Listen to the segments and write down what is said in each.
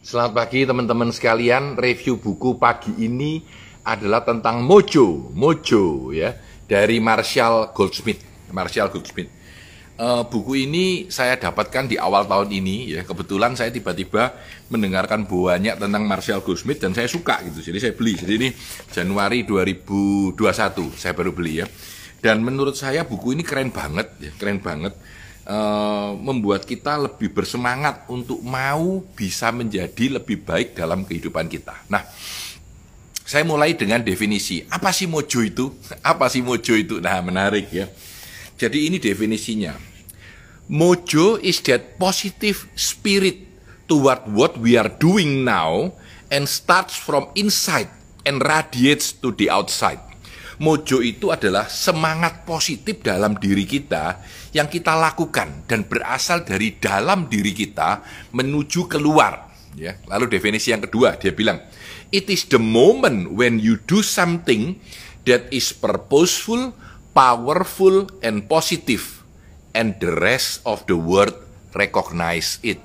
Selamat pagi teman-teman sekalian. Review buku pagi ini adalah tentang Mojo, Mojo ya dari Marshall Goldsmith. Marshall Goldsmith. Uh, buku ini saya dapatkan di awal tahun ini ya. Kebetulan saya tiba-tiba mendengarkan banyak tentang Marshall Goldsmith dan saya suka gitu. Jadi saya beli. Jadi ini Januari 2021 saya baru beli ya. Dan menurut saya buku ini keren banget ya, keren banget Eh, membuat kita lebih bersemangat untuk mau bisa menjadi lebih baik dalam kehidupan kita. Nah, saya mulai dengan definisi. Apa sih mojo itu? Apa sih mojo itu? Nah, menarik ya. Jadi ini definisinya. Mojo is that positive spirit toward what we are doing now and starts from inside and radiates to the outside. Mojo itu adalah semangat positif dalam diri kita yang kita lakukan dan berasal dari dalam diri kita menuju keluar. Ya, lalu definisi yang kedua dia bilang, it is the moment when you do something that is purposeful, powerful, and positive, and the rest of the world recognize it.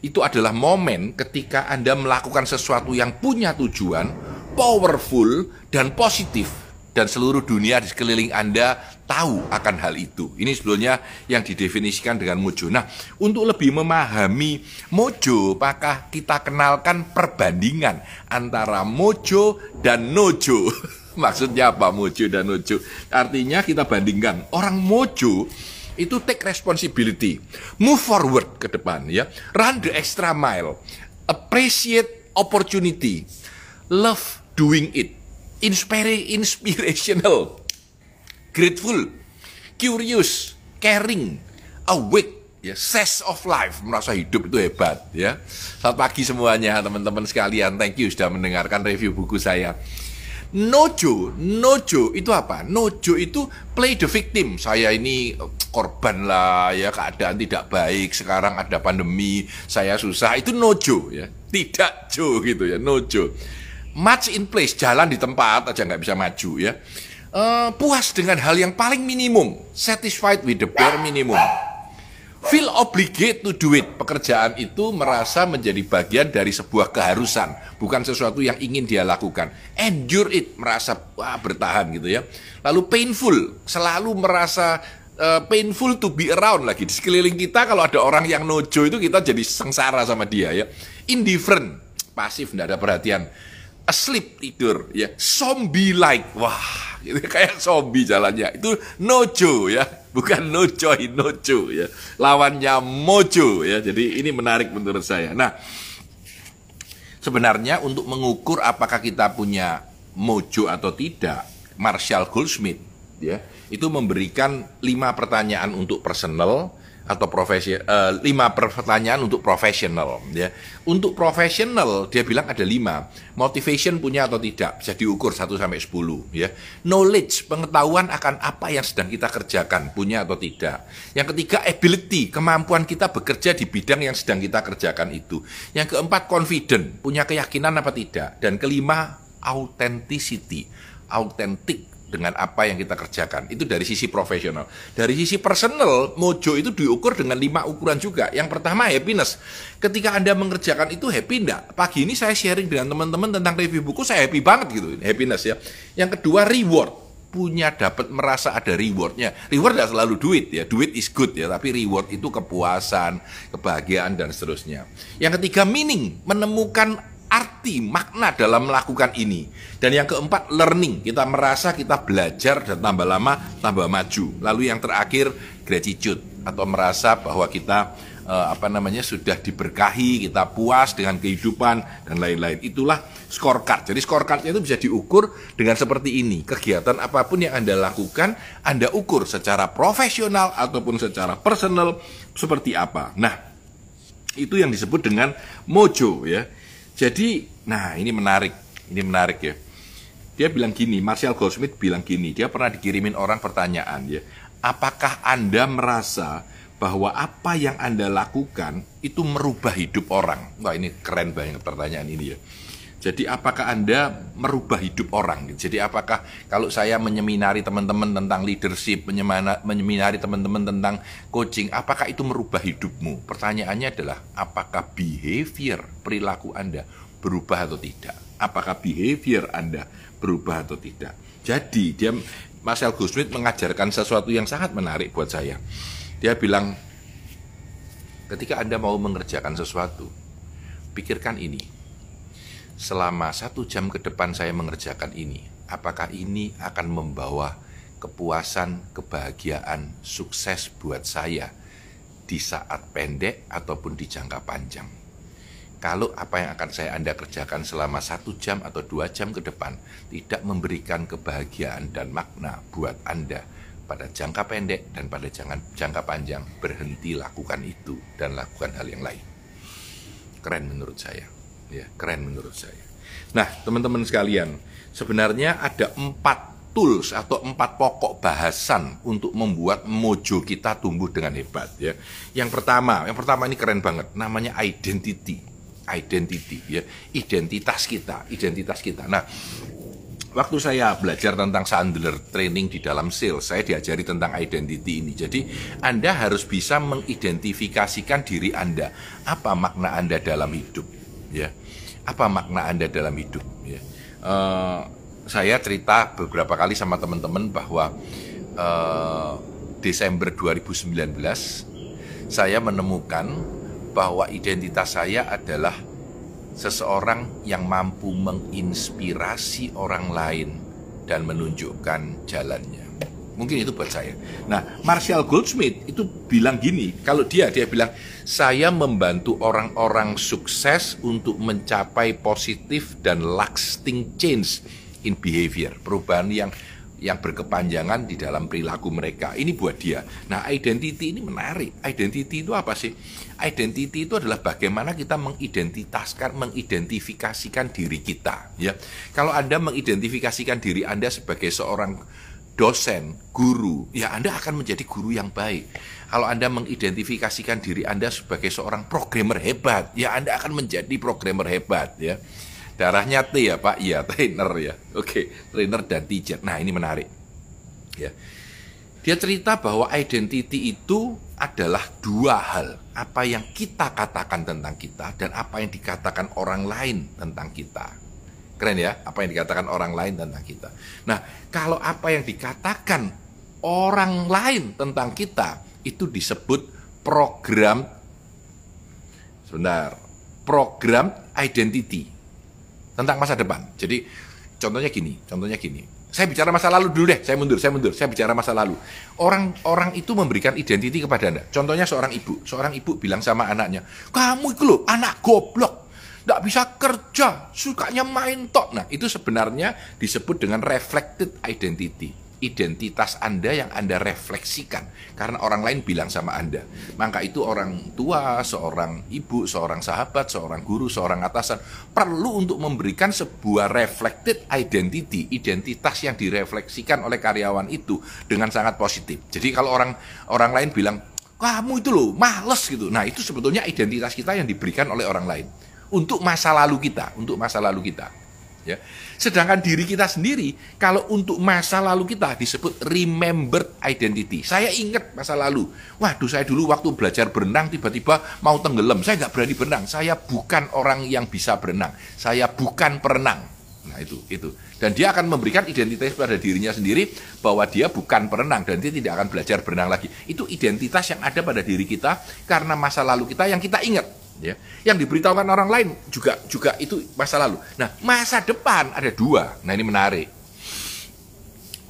Itu adalah momen ketika Anda melakukan sesuatu yang punya tujuan, powerful, dan positif dan seluruh dunia di sekeliling Anda tahu akan hal itu. Ini sebetulnya yang didefinisikan dengan mojo. Nah, untuk lebih memahami mojo, maka kita kenalkan perbandingan antara mojo dan nojo. Maksudnya apa mojo dan nojo? Artinya kita bandingkan orang mojo itu take responsibility, move forward ke depan ya, run the extra mile, appreciate opportunity, love doing it inspirational, grateful, curious, caring, awake, ya, sense of life, merasa hidup itu hebat, ya. Selamat pagi semuanya, teman-teman sekalian. Thank you sudah mendengarkan review buku saya. Nojo, nojo itu apa? Nojo itu play the victim. Saya ini korban lah ya keadaan tidak baik. Sekarang ada pandemi, saya susah. Itu nojo ya. Tidak jo gitu ya, nojo match in place, jalan di tempat aja nggak bisa maju ya. Uh, puas dengan hal yang paling minimum, satisfied with the bare minimum. Feel obligate to do it. Pekerjaan itu merasa menjadi bagian dari sebuah keharusan, bukan sesuatu yang ingin dia lakukan. Endure it, merasa wah bertahan gitu ya. Lalu painful, selalu merasa uh, painful to be around lagi di sekeliling kita. Kalau ada orang yang nojo itu kita jadi sengsara sama dia ya. Indifferent, pasif, tidak ada perhatian asleep tidur ya. Zombie like. Wah itu kayak zombie jalannya. Itu nojo ya. Bukan nojoy nojo ya. Lawannya mojo ya. Jadi ini menarik menurut saya. Nah sebenarnya untuk mengukur apakah kita punya mojo atau tidak Marshall Goldsmith ya itu memberikan lima pertanyaan untuk personal atau profesi uh, lima pertanyaan untuk profesional ya. Untuk profesional dia bilang ada lima. Motivation punya atau tidak bisa diukur 1 sampai 10 ya. Knowledge pengetahuan akan apa yang sedang kita kerjakan punya atau tidak. Yang ketiga ability kemampuan kita bekerja di bidang yang sedang kita kerjakan itu. Yang keempat confident punya keyakinan apa tidak. Dan kelima authenticity autentik dengan apa yang kita kerjakan. Itu dari sisi profesional. Dari sisi personal, mojo itu diukur dengan lima ukuran juga. Yang pertama happiness. Ketika Anda mengerjakan itu happy enggak? Pagi ini saya sharing dengan teman-teman tentang review buku, saya happy banget gitu. Happiness ya. Yang kedua reward punya dapat merasa ada rewardnya. Reward tidak selalu duit ya, duit is good ya, tapi reward itu kepuasan, kebahagiaan dan seterusnya. Yang ketiga meaning, menemukan arti, makna dalam melakukan ini. Dan yang keempat, learning. Kita merasa kita belajar dan tambah lama, tambah maju. Lalu yang terakhir, gratitude atau merasa bahwa kita eh, apa namanya sudah diberkahi, kita puas dengan kehidupan dan lain-lain. Itulah scorecard. Jadi scorecardnya itu bisa diukur dengan seperti ini. Kegiatan apa pun yang Anda lakukan, Anda ukur secara profesional ataupun secara personal seperti apa. Nah, itu yang disebut dengan mojo ya. Jadi, nah ini menarik, ini menarik ya. Dia bilang gini, Marshall Goldsmith bilang gini, dia pernah dikirimin orang pertanyaan ya, apakah Anda merasa bahwa apa yang Anda lakukan itu merubah hidup orang? Wah ini keren banget pertanyaan ini ya. Jadi apakah Anda merubah hidup orang? Jadi apakah kalau saya menyeminari teman-teman tentang leadership, menyeminari teman-teman tentang coaching, apakah itu merubah hidupmu? Pertanyaannya adalah apakah behavior perilaku Anda berubah atau tidak? Apakah behavior Anda berubah atau tidak? Jadi dia Marcel Goldsmith mengajarkan sesuatu yang sangat menarik buat saya. Dia bilang ketika Anda mau mengerjakan sesuatu, pikirkan ini selama satu jam ke depan saya mengerjakan ini, apakah ini akan membawa kepuasan, kebahagiaan, sukses buat saya di saat pendek ataupun di jangka panjang. Kalau apa yang akan saya Anda kerjakan selama satu jam atau dua jam ke depan tidak memberikan kebahagiaan dan makna buat Anda pada jangka pendek dan pada jangka, panjang, berhenti lakukan itu dan lakukan hal yang lain. Keren menurut saya ya keren menurut saya. Nah teman-teman sekalian, sebenarnya ada empat tools atau empat pokok bahasan untuk membuat mojo kita tumbuh dengan hebat ya. Yang pertama, yang pertama ini keren banget, namanya identity, identity ya, identitas kita, identitas kita. Nah, waktu saya belajar tentang Sandler training di dalam sales, saya diajari tentang identity ini. Jadi, Anda harus bisa mengidentifikasikan diri Anda, apa makna Anda dalam hidup, ya apa makna Anda dalam hidup ya. Uh, saya cerita beberapa kali sama teman-teman bahwa uh, Desember 2019 saya menemukan bahwa identitas saya adalah seseorang yang mampu menginspirasi orang lain dan menunjukkan jalannya. Mungkin itu buat saya. Nah, Marshall Goldsmith itu bilang gini, kalau dia dia bilang saya membantu orang-orang sukses untuk mencapai positif dan lasting change in behavior, perubahan yang yang berkepanjangan di dalam perilaku mereka. Ini buat dia. Nah, identity ini menarik. Identity itu apa sih? Identity itu adalah bagaimana kita mengidentitaskan, mengidentifikasikan diri kita. Ya, kalau Anda mengidentifikasikan diri Anda sebagai seorang dosen, guru, ya Anda akan menjadi guru yang baik. Kalau Anda mengidentifikasikan diri Anda sebagai seorang programmer hebat, ya Anda akan menjadi programmer hebat ya. Darahnya T ya Pak, iya trainer ya. Oke, trainer dan teacher. Nah, ini menarik. Ya. Dia cerita bahwa identity itu adalah dua hal. Apa yang kita katakan tentang kita dan apa yang dikatakan orang lain tentang kita. Keren ya, apa yang dikatakan orang lain tentang kita. Nah, kalau apa yang dikatakan orang lain tentang kita itu disebut program sebentar, program identity tentang masa depan. Jadi contohnya gini, contohnya gini. Saya bicara masa lalu dulu deh, saya mundur, saya mundur, saya bicara masa lalu. Orang-orang itu memberikan identiti kepada Anda. Contohnya seorang ibu, seorang ibu bilang sama anaknya, "Kamu itu loh, anak goblok." Tidak bisa kerja, sukanya main tok. Nah, itu sebenarnya disebut dengan reflected identity. Identitas Anda yang Anda refleksikan karena orang lain bilang sama Anda. Maka itu orang tua, seorang ibu, seorang sahabat, seorang guru, seorang atasan perlu untuk memberikan sebuah reflected identity, identitas yang direfleksikan oleh karyawan itu dengan sangat positif. Jadi kalau orang orang lain bilang kamu itu loh males gitu. Nah, itu sebetulnya identitas kita yang diberikan oleh orang lain untuk masa lalu kita, untuk masa lalu kita. Ya. Sedangkan diri kita sendiri, kalau untuk masa lalu kita disebut remembered identity. Saya ingat masa lalu. Waduh, saya dulu waktu belajar berenang tiba-tiba mau tenggelam. Saya nggak berani berenang. Saya bukan orang yang bisa berenang. Saya bukan perenang. Nah itu, itu. Dan dia akan memberikan identitas pada dirinya sendiri bahwa dia bukan perenang dan dia tidak akan belajar berenang lagi. Itu identitas yang ada pada diri kita karena masa lalu kita yang kita ingat ya. Yang diberitahukan orang lain juga juga itu masa lalu. Nah masa depan ada dua. Nah ini menarik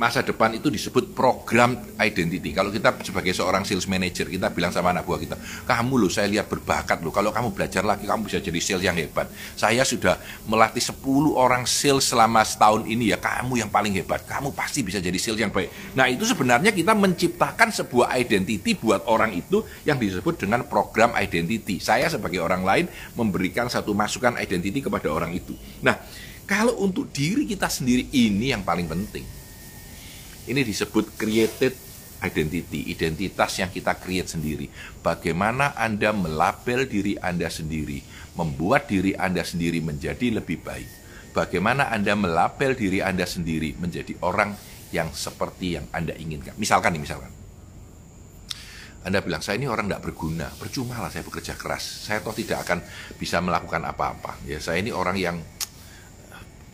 masa depan itu disebut program identity. Kalau kita sebagai seorang sales manager, kita bilang sama anak buah kita, kamu loh saya lihat berbakat loh, kalau kamu belajar lagi kamu bisa jadi sales yang hebat. Saya sudah melatih 10 orang sales selama setahun ini ya, kamu yang paling hebat, kamu pasti bisa jadi sales yang baik. Nah itu sebenarnya kita menciptakan sebuah identity buat orang itu yang disebut dengan program identity. Saya sebagai orang lain memberikan satu masukan identity kepada orang itu. Nah, kalau untuk diri kita sendiri ini yang paling penting ini disebut created identity, identitas yang kita create sendiri. Bagaimana Anda melabel diri Anda sendiri, membuat diri Anda sendiri menjadi lebih baik. Bagaimana Anda melabel diri Anda sendiri menjadi orang yang seperti yang Anda inginkan. Misalkan nih, misalkan. Anda bilang, saya ini orang tidak berguna, percuma lah saya bekerja keras. Saya toh tidak akan bisa melakukan apa-apa. Ya, saya ini orang yang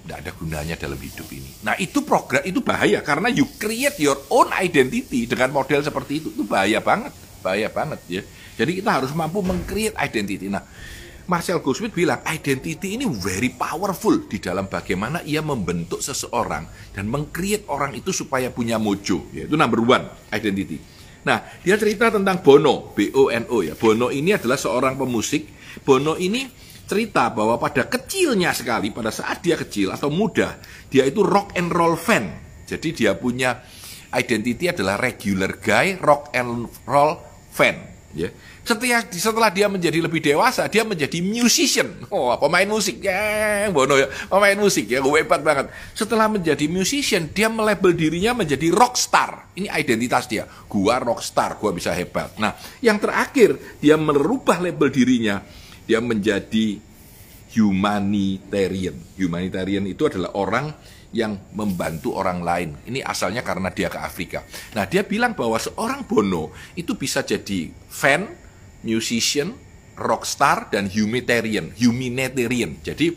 tidak ada gunanya dalam hidup ini. Nah itu program itu bahaya karena you create your own identity dengan model seperti itu itu bahaya banget, bahaya banget ya. Jadi kita harus mampu mengcreate identity. Nah Marcel Goldsmith bilang identity ini very powerful di dalam bagaimana ia membentuk seseorang dan mengcreate orang itu supaya punya mojo. Ya, itu number one identity. Nah dia cerita tentang Bono, B O N O ya. Bono ini adalah seorang pemusik. Bono ini cerita bahwa pada kecilnya sekali, pada saat dia kecil atau muda, dia itu rock and roll fan. Jadi dia punya identity adalah regular guy rock and roll fan. Ya. Setelah, setelah dia menjadi lebih dewasa, dia menjadi musician. Oh, pemain musik. Ya, Bono ya, pemain musik ya, gue hebat banget. Setelah menjadi musician, dia melabel dirinya menjadi rockstar. Ini identitas dia. Gua rockstar, gua bisa hebat. Nah, yang terakhir, dia merubah label dirinya dia menjadi humanitarian. Humanitarian itu adalah orang yang membantu orang lain. Ini asalnya karena dia ke Afrika. Nah, dia bilang bahwa seorang Bono itu bisa jadi fan, musician, rockstar, dan humanitarian. Humanitarian. Jadi,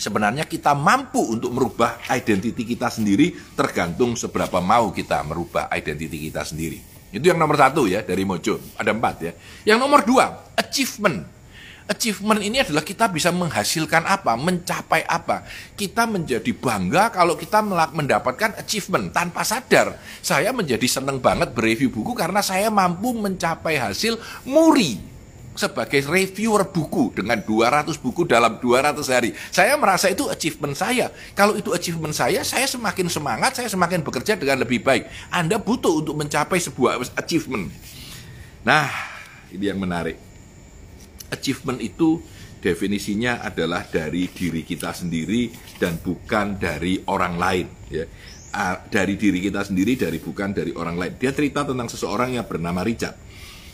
sebenarnya kita mampu untuk merubah identiti kita sendiri tergantung seberapa mau kita merubah identiti kita sendiri. Itu yang nomor satu ya dari Mojo. Ada empat ya. Yang nomor dua, achievement. Achievement ini adalah kita bisa menghasilkan apa, mencapai apa. Kita menjadi bangga kalau kita mendapatkan achievement tanpa sadar. Saya menjadi senang banget bereview buku karena saya mampu mencapai hasil muri sebagai reviewer buku dengan 200 buku dalam 200 hari. Saya merasa itu achievement saya. Kalau itu achievement saya, saya semakin semangat, saya semakin bekerja dengan lebih baik. Anda butuh untuk mencapai sebuah achievement. Nah, ini yang menarik achievement itu definisinya adalah dari diri kita sendiri dan bukan dari orang lain ya. Dari diri kita sendiri dari bukan dari orang lain. Dia cerita tentang seseorang yang bernama Richard.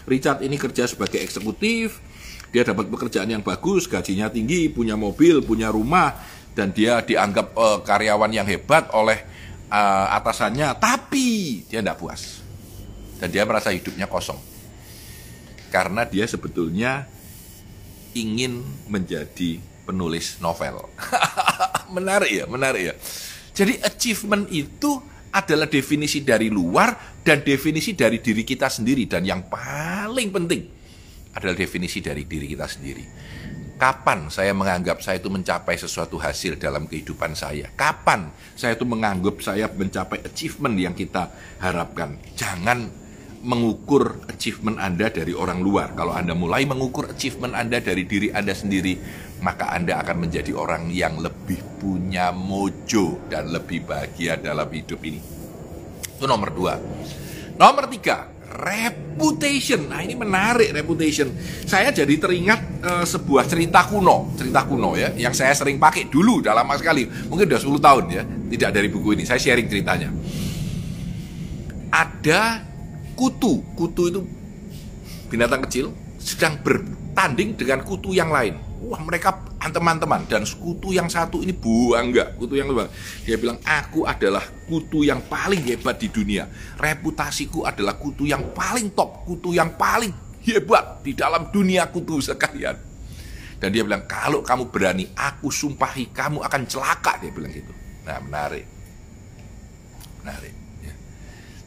Richard ini kerja sebagai eksekutif dia dapat pekerjaan yang bagus gajinya tinggi punya mobil punya rumah dan dia dianggap uh, karyawan yang hebat oleh uh, atasannya tapi dia tidak puas. Dan dia merasa hidupnya kosong. Karena dia sebetulnya ingin menjadi penulis novel. menarik ya, menarik ya. Jadi achievement itu adalah definisi dari luar dan definisi dari diri kita sendiri dan yang paling penting adalah definisi dari diri kita sendiri. Kapan saya menganggap saya itu mencapai sesuatu hasil dalam kehidupan saya? Kapan saya itu menganggap saya mencapai achievement yang kita harapkan? Jangan mengukur achievement Anda dari orang luar. Kalau Anda mulai mengukur achievement Anda dari diri Anda sendiri, maka Anda akan menjadi orang yang lebih punya mojo dan lebih bahagia dalam hidup ini. Itu nomor dua. Nomor tiga, reputation. Nah ini menarik reputation. Saya jadi teringat uh, sebuah cerita kuno, cerita kuno ya, yang saya sering pakai dulu dalam lama sekali, mungkin udah 10 tahun ya, tidak dari buku ini. Saya sharing ceritanya. Ada kutu. Kutu itu binatang kecil sedang bertanding dengan kutu yang lain. Wah mereka teman-teman dan kutu yang satu ini buang nggak kutu yang luar. Dia bilang aku adalah kutu yang paling hebat di dunia. Reputasiku adalah kutu yang paling top, kutu yang paling hebat di dalam dunia kutu sekalian. Dan dia bilang kalau kamu berani, aku sumpahi kamu akan celaka. Dia bilang gitu. Nah menarik, menarik.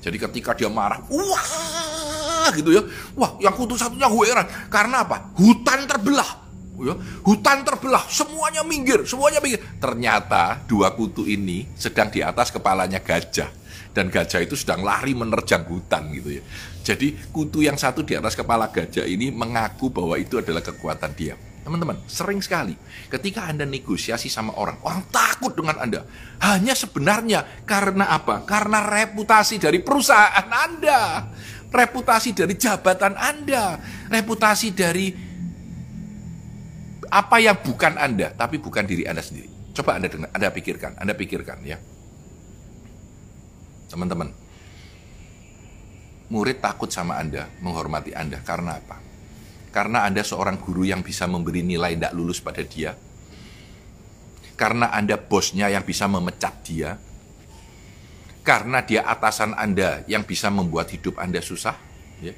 Jadi ketika dia marah, wah gitu ya. Wah, yang kutu satunya gue heran. Karena apa? Hutan terbelah. Ya, hutan terbelah, semuanya minggir, semuanya minggir. Ternyata dua kutu ini sedang di atas kepalanya gajah dan gajah itu sedang lari menerjang hutan gitu ya. Jadi kutu yang satu di atas kepala gajah ini mengaku bahwa itu adalah kekuatan dia. Teman-teman, sering sekali ketika Anda negosiasi sama orang, orang takut dengan Anda. Hanya sebenarnya karena apa? Karena reputasi dari perusahaan Anda, reputasi dari jabatan Anda, reputasi dari apa yang bukan Anda, tapi bukan diri Anda sendiri. Coba Anda dengar, Anda pikirkan, Anda pikirkan ya. Teman-teman. murid takut sama Anda, menghormati Anda. Karena apa? Karena Anda seorang guru yang bisa memberi nilai tidak lulus pada dia. Karena Anda bosnya yang bisa memecat dia. Karena dia atasan Anda yang bisa membuat hidup Anda susah. Ya.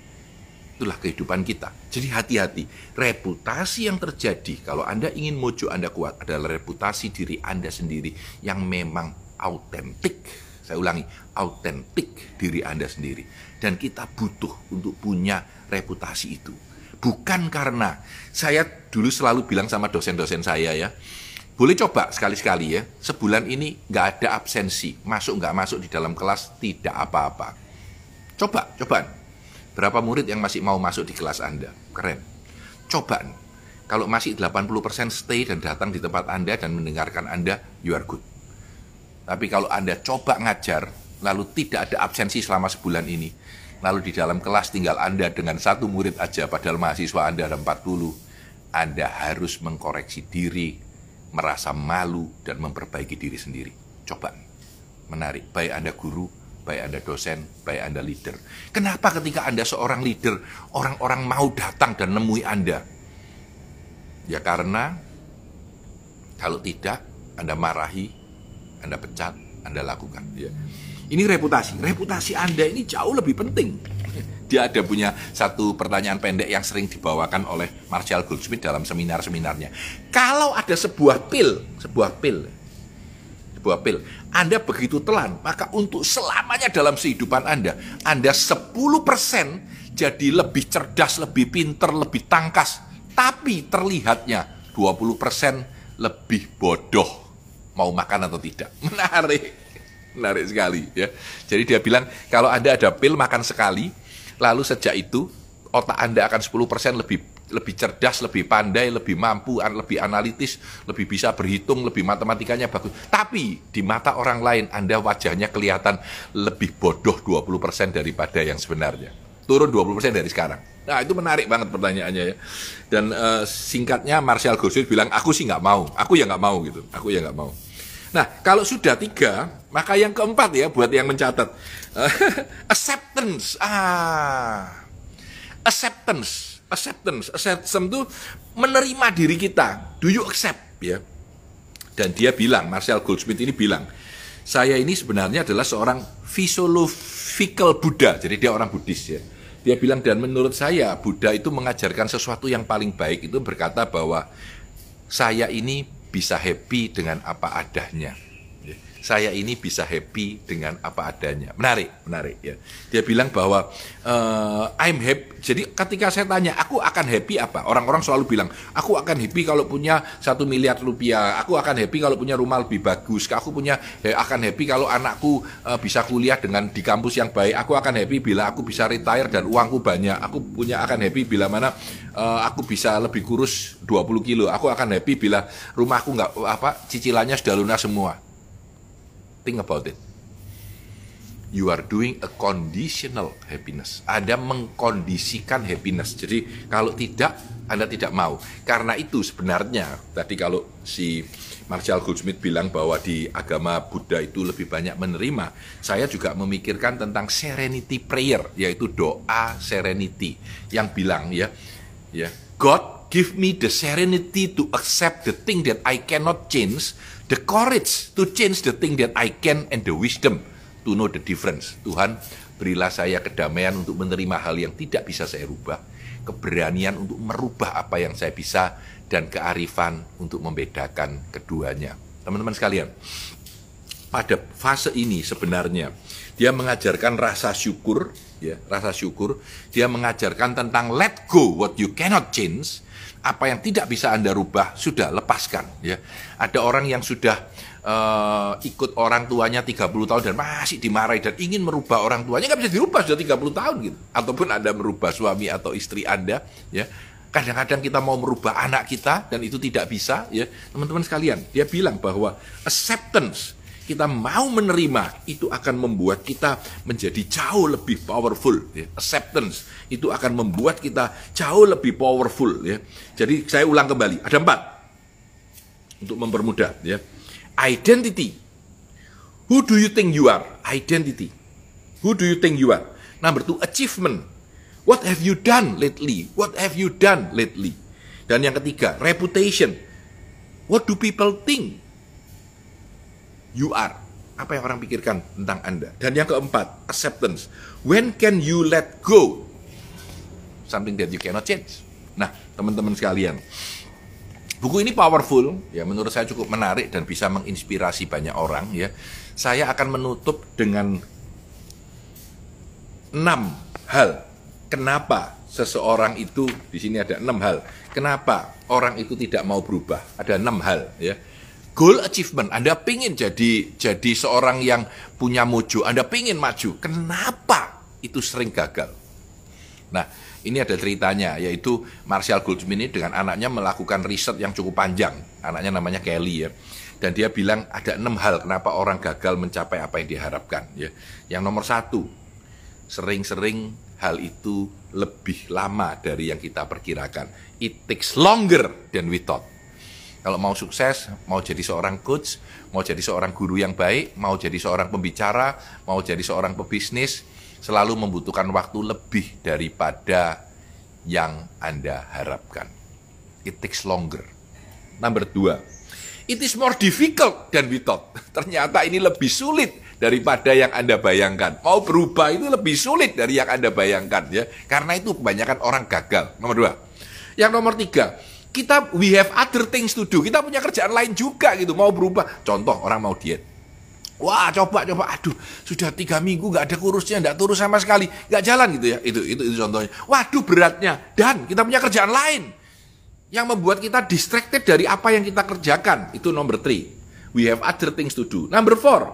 Itulah kehidupan kita. Jadi hati-hati. Reputasi yang terjadi kalau Anda ingin mojo Anda kuat adalah reputasi diri Anda sendiri yang memang autentik. Saya ulangi, autentik diri Anda sendiri. Dan kita butuh untuk punya reputasi itu bukan karena saya dulu selalu bilang sama dosen-dosen saya ya, boleh coba sekali-sekali ya, sebulan ini nggak ada absensi, masuk nggak masuk di dalam kelas tidak apa-apa. Coba, coba. Berapa murid yang masih mau masuk di kelas Anda? Keren. Coba. Kalau masih 80% stay dan datang di tempat Anda dan mendengarkan Anda, you are good. Tapi kalau Anda coba ngajar, lalu tidak ada absensi selama sebulan ini, lalu di dalam kelas tinggal Anda dengan satu murid aja padahal mahasiswa Anda ada 40, Anda harus mengkoreksi diri, merasa malu dan memperbaiki diri sendiri. Coba, menarik. Baik Anda guru, baik Anda dosen, baik Anda leader. Kenapa ketika Anda seorang leader, orang-orang mau datang dan nemui Anda? Ya karena kalau tidak, Anda marahi, Anda pecat, Anda lakukan. Ya. Ini reputasi. Reputasi Anda ini jauh lebih penting. Dia ada punya satu pertanyaan pendek yang sering dibawakan oleh Marshall Goldsmith dalam seminar-seminarnya. Kalau ada sebuah pil, sebuah pil, sebuah pil, Anda begitu telan, maka untuk selamanya dalam kehidupan Anda, Anda 10% jadi lebih cerdas, lebih pinter, lebih tangkas. Tapi terlihatnya 20% lebih bodoh. Mau makan atau tidak. Menarik. Menarik sekali ya. Jadi dia bilang kalau Anda ada pil makan sekali, lalu sejak itu otak Anda akan 10% lebih lebih cerdas, lebih pandai, lebih mampu, lebih analitis, lebih bisa berhitung, lebih matematikanya bagus. Tapi di mata orang lain Anda wajahnya kelihatan lebih bodoh 20% daripada yang sebenarnya. Turun 20% dari sekarang. Nah itu menarik banget pertanyaannya ya. Dan uh, singkatnya Marshall Goldsmith bilang, aku sih nggak mau, aku ya nggak mau gitu, aku ya nggak mau. Nah, kalau sudah tiga, maka yang keempat ya buat yang mencatat. acceptance. Ah. Acceptance. Acceptance. Acceptance itu menerima diri kita. Do you accept ya? Dan dia bilang, Marshall Goldsmith ini bilang, saya ini sebenarnya adalah seorang philosophical Buddha. Jadi dia orang Buddhis ya. Dia bilang dan menurut saya Buddha itu mengajarkan sesuatu yang paling baik itu berkata bahwa saya ini bisa happy dengan apa adanya. Saya ini bisa happy dengan apa adanya. Menarik, menarik ya. Dia bilang bahwa uh, I'm happy. Jadi ketika saya tanya, aku akan happy apa? Orang-orang selalu bilang, aku akan happy kalau punya satu miliar rupiah. Aku akan happy kalau punya rumah lebih bagus. Aku punya akan happy kalau anakku uh, bisa kuliah dengan di kampus yang baik. Aku akan happy bila aku bisa retire dan uangku banyak. Aku punya akan happy bila mana uh, aku bisa lebih kurus 20 kilo. Aku akan happy bila rumahku nggak apa cicilannya sudah lunas semua. Think about it. You are doing a conditional happiness. Anda mengkondisikan happiness. Jadi kalau tidak, Anda tidak mau. Karena itu sebenarnya tadi kalau si Marshall Goldsmith bilang bahwa di agama Buddha itu lebih banyak menerima, saya juga memikirkan tentang serenity prayer, yaitu doa serenity yang bilang ya, ya God give me the serenity to accept the thing that I cannot change the courage to change the thing that I can and the wisdom to know the difference. Tuhan, berilah saya kedamaian untuk menerima hal yang tidak bisa saya rubah, keberanian untuk merubah apa yang saya bisa, dan kearifan untuk membedakan keduanya. Teman-teman sekalian, pada fase ini sebenarnya dia mengajarkan rasa syukur, ya, rasa syukur. Dia mengajarkan tentang let go what you cannot change apa yang tidak bisa Anda rubah sudah lepaskan ya. Ada orang yang sudah uh, ikut orang tuanya 30 tahun dan masih dimarahi dan ingin merubah orang tuanya nggak bisa dirubah sudah 30 tahun gitu. Ataupun Anda merubah suami atau istri Anda ya. Kadang-kadang kita mau merubah anak kita dan itu tidak bisa ya. Teman-teman sekalian, dia bilang bahwa acceptance kita mau menerima itu akan membuat kita menjadi jauh lebih powerful ya. acceptance itu akan membuat kita jauh lebih powerful ya jadi saya ulang kembali ada empat untuk mempermudah ya identity who do you think you are identity who do you think you are Number two, achievement. What have you done lately? What have you done lately? Dan yang ketiga, reputation. What do people think you are? Apa yang orang pikirkan tentang Anda? Dan yang keempat, acceptance. When can you let go? Something that you cannot change. Nah, teman-teman sekalian, buku ini powerful, ya menurut saya cukup menarik dan bisa menginspirasi banyak orang ya. Saya akan menutup dengan enam hal kenapa seseorang itu di sini ada enam hal. Kenapa orang itu tidak mau berubah? Ada enam hal ya. Goal achievement, Anda pingin jadi jadi seorang yang punya mojo, Anda pingin maju. Kenapa itu sering gagal? Nah, ini ada ceritanya, yaitu Marshall Goldsmith ini dengan anaknya melakukan riset yang cukup panjang. Anaknya namanya Kelly ya. Dan dia bilang ada enam hal kenapa orang gagal mencapai apa yang diharapkan. Ya. Yang nomor satu, sering-sering hal itu lebih lama dari yang kita perkirakan. It takes longer than we thought. Kalau mau sukses, mau jadi seorang coach, mau jadi seorang guru yang baik, mau jadi seorang pembicara, mau jadi seorang pebisnis, selalu membutuhkan waktu lebih daripada yang Anda harapkan. It takes longer. Number dua, it is more difficult than we thought. Ternyata ini lebih sulit daripada yang Anda bayangkan. Mau berubah itu lebih sulit dari yang Anda bayangkan ya. Karena itu kebanyakan orang gagal. Nomor dua. Yang nomor tiga, kita we have other things to do. Kita punya kerjaan lain juga gitu. Mau berubah. Contoh orang mau diet Wah coba coba, aduh sudah tiga minggu nggak ada kurusnya, nggak turun sama sekali, nggak jalan gitu ya. Itu, itu itu contohnya. Waduh beratnya. Dan kita punya kerjaan lain yang membuat kita distracted dari apa yang kita kerjakan. Itu nomor three. We have other things to do. Number four,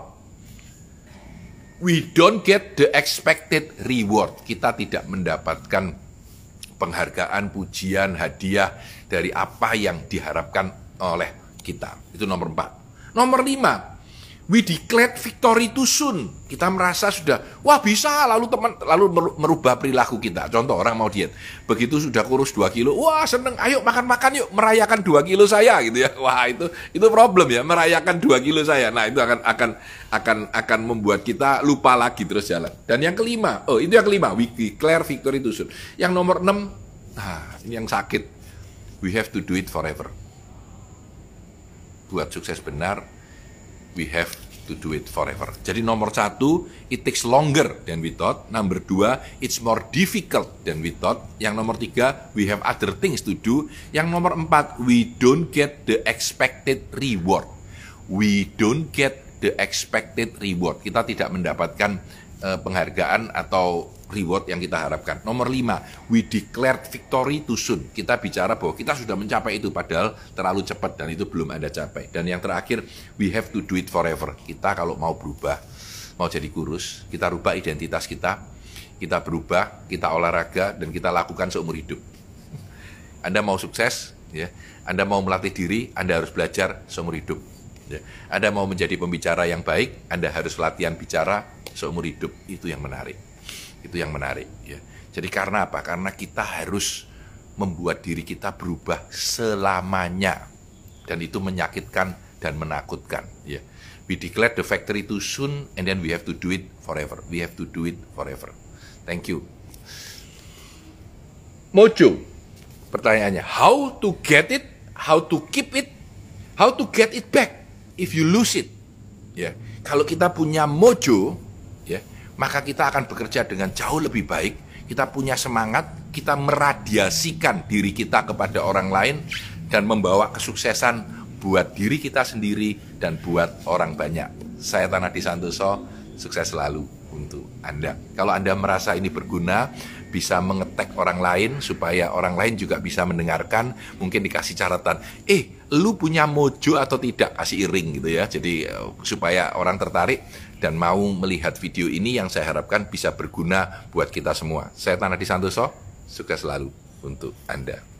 we don't get the expected reward. Kita tidak mendapatkan penghargaan, pujian, hadiah dari apa yang diharapkan oleh kita. Itu nomor empat. Nomor lima, we declared victory too soon. Kita merasa sudah, wah bisa, lalu teman lalu merubah perilaku kita. Contoh orang mau diet, begitu sudah kurus 2 kilo, wah seneng, ayo makan-makan yuk, merayakan 2 kilo saya gitu ya. Wah itu itu problem ya, merayakan 2 kilo saya. Nah itu akan akan akan akan membuat kita lupa lagi terus jalan. Dan yang kelima, oh itu yang kelima, we declare victory too soon. Yang nomor 6, nah ini yang sakit, we have to do it forever. Buat sukses benar, we have to do it forever. Jadi nomor satu, it takes longer than we thought. Number dua, it's more difficult than we thought. Yang nomor tiga, we have other things to do. Yang nomor empat, we don't get the expected reward. We don't get the expected reward. Kita tidak mendapatkan uh, penghargaan atau reward yang kita harapkan. Nomor lima, we declared victory too soon. Kita bicara bahwa kita sudah mencapai itu padahal terlalu cepat dan itu belum ada capai. Dan yang terakhir, we have to do it forever. Kita kalau mau berubah, mau jadi kurus, kita rubah identitas kita, kita berubah, kita olahraga dan kita lakukan seumur hidup. Anda mau sukses, ya. Anda mau melatih diri, Anda harus belajar seumur hidup. Ya. Anda mau menjadi pembicara yang baik, Anda harus latihan bicara seumur hidup. Itu yang menarik. Itu yang menarik ya. Jadi karena apa? Karena kita harus membuat diri kita berubah selamanya. Dan itu menyakitkan dan menakutkan ya. We declare the factory too soon and then we have to do it forever. We have to do it forever. Thank you. Mojo. Pertanyaannya, how to get it? How to keep it? How to get it back if you lose it? Ya. Kalau kita punya mojo, maka kita akan bekerja dengan jauh lebih baik. Kita punya semangat, kita meradiasikan diri kita kepada orang lain dan membawa kesuksesan buat diri kita sendiri dan buat orang banyak. Saya Tanah Santoso, sukses selalu untuk Anda. Kalau Anda merasa ini berguna, bisa mengetek orang lain supaya orang lain juga bisa mendengarkan, mungkin dikasih catatan, eh, lu punya mojo atau tidak, kasih iring gitu ya. Jadi eh, supaya orang tertarik dan mau melihat video ini yang saya harapkan bisa berguna buat kita semua. Saya Tanah Santoso, sukses selalu untuk Anda.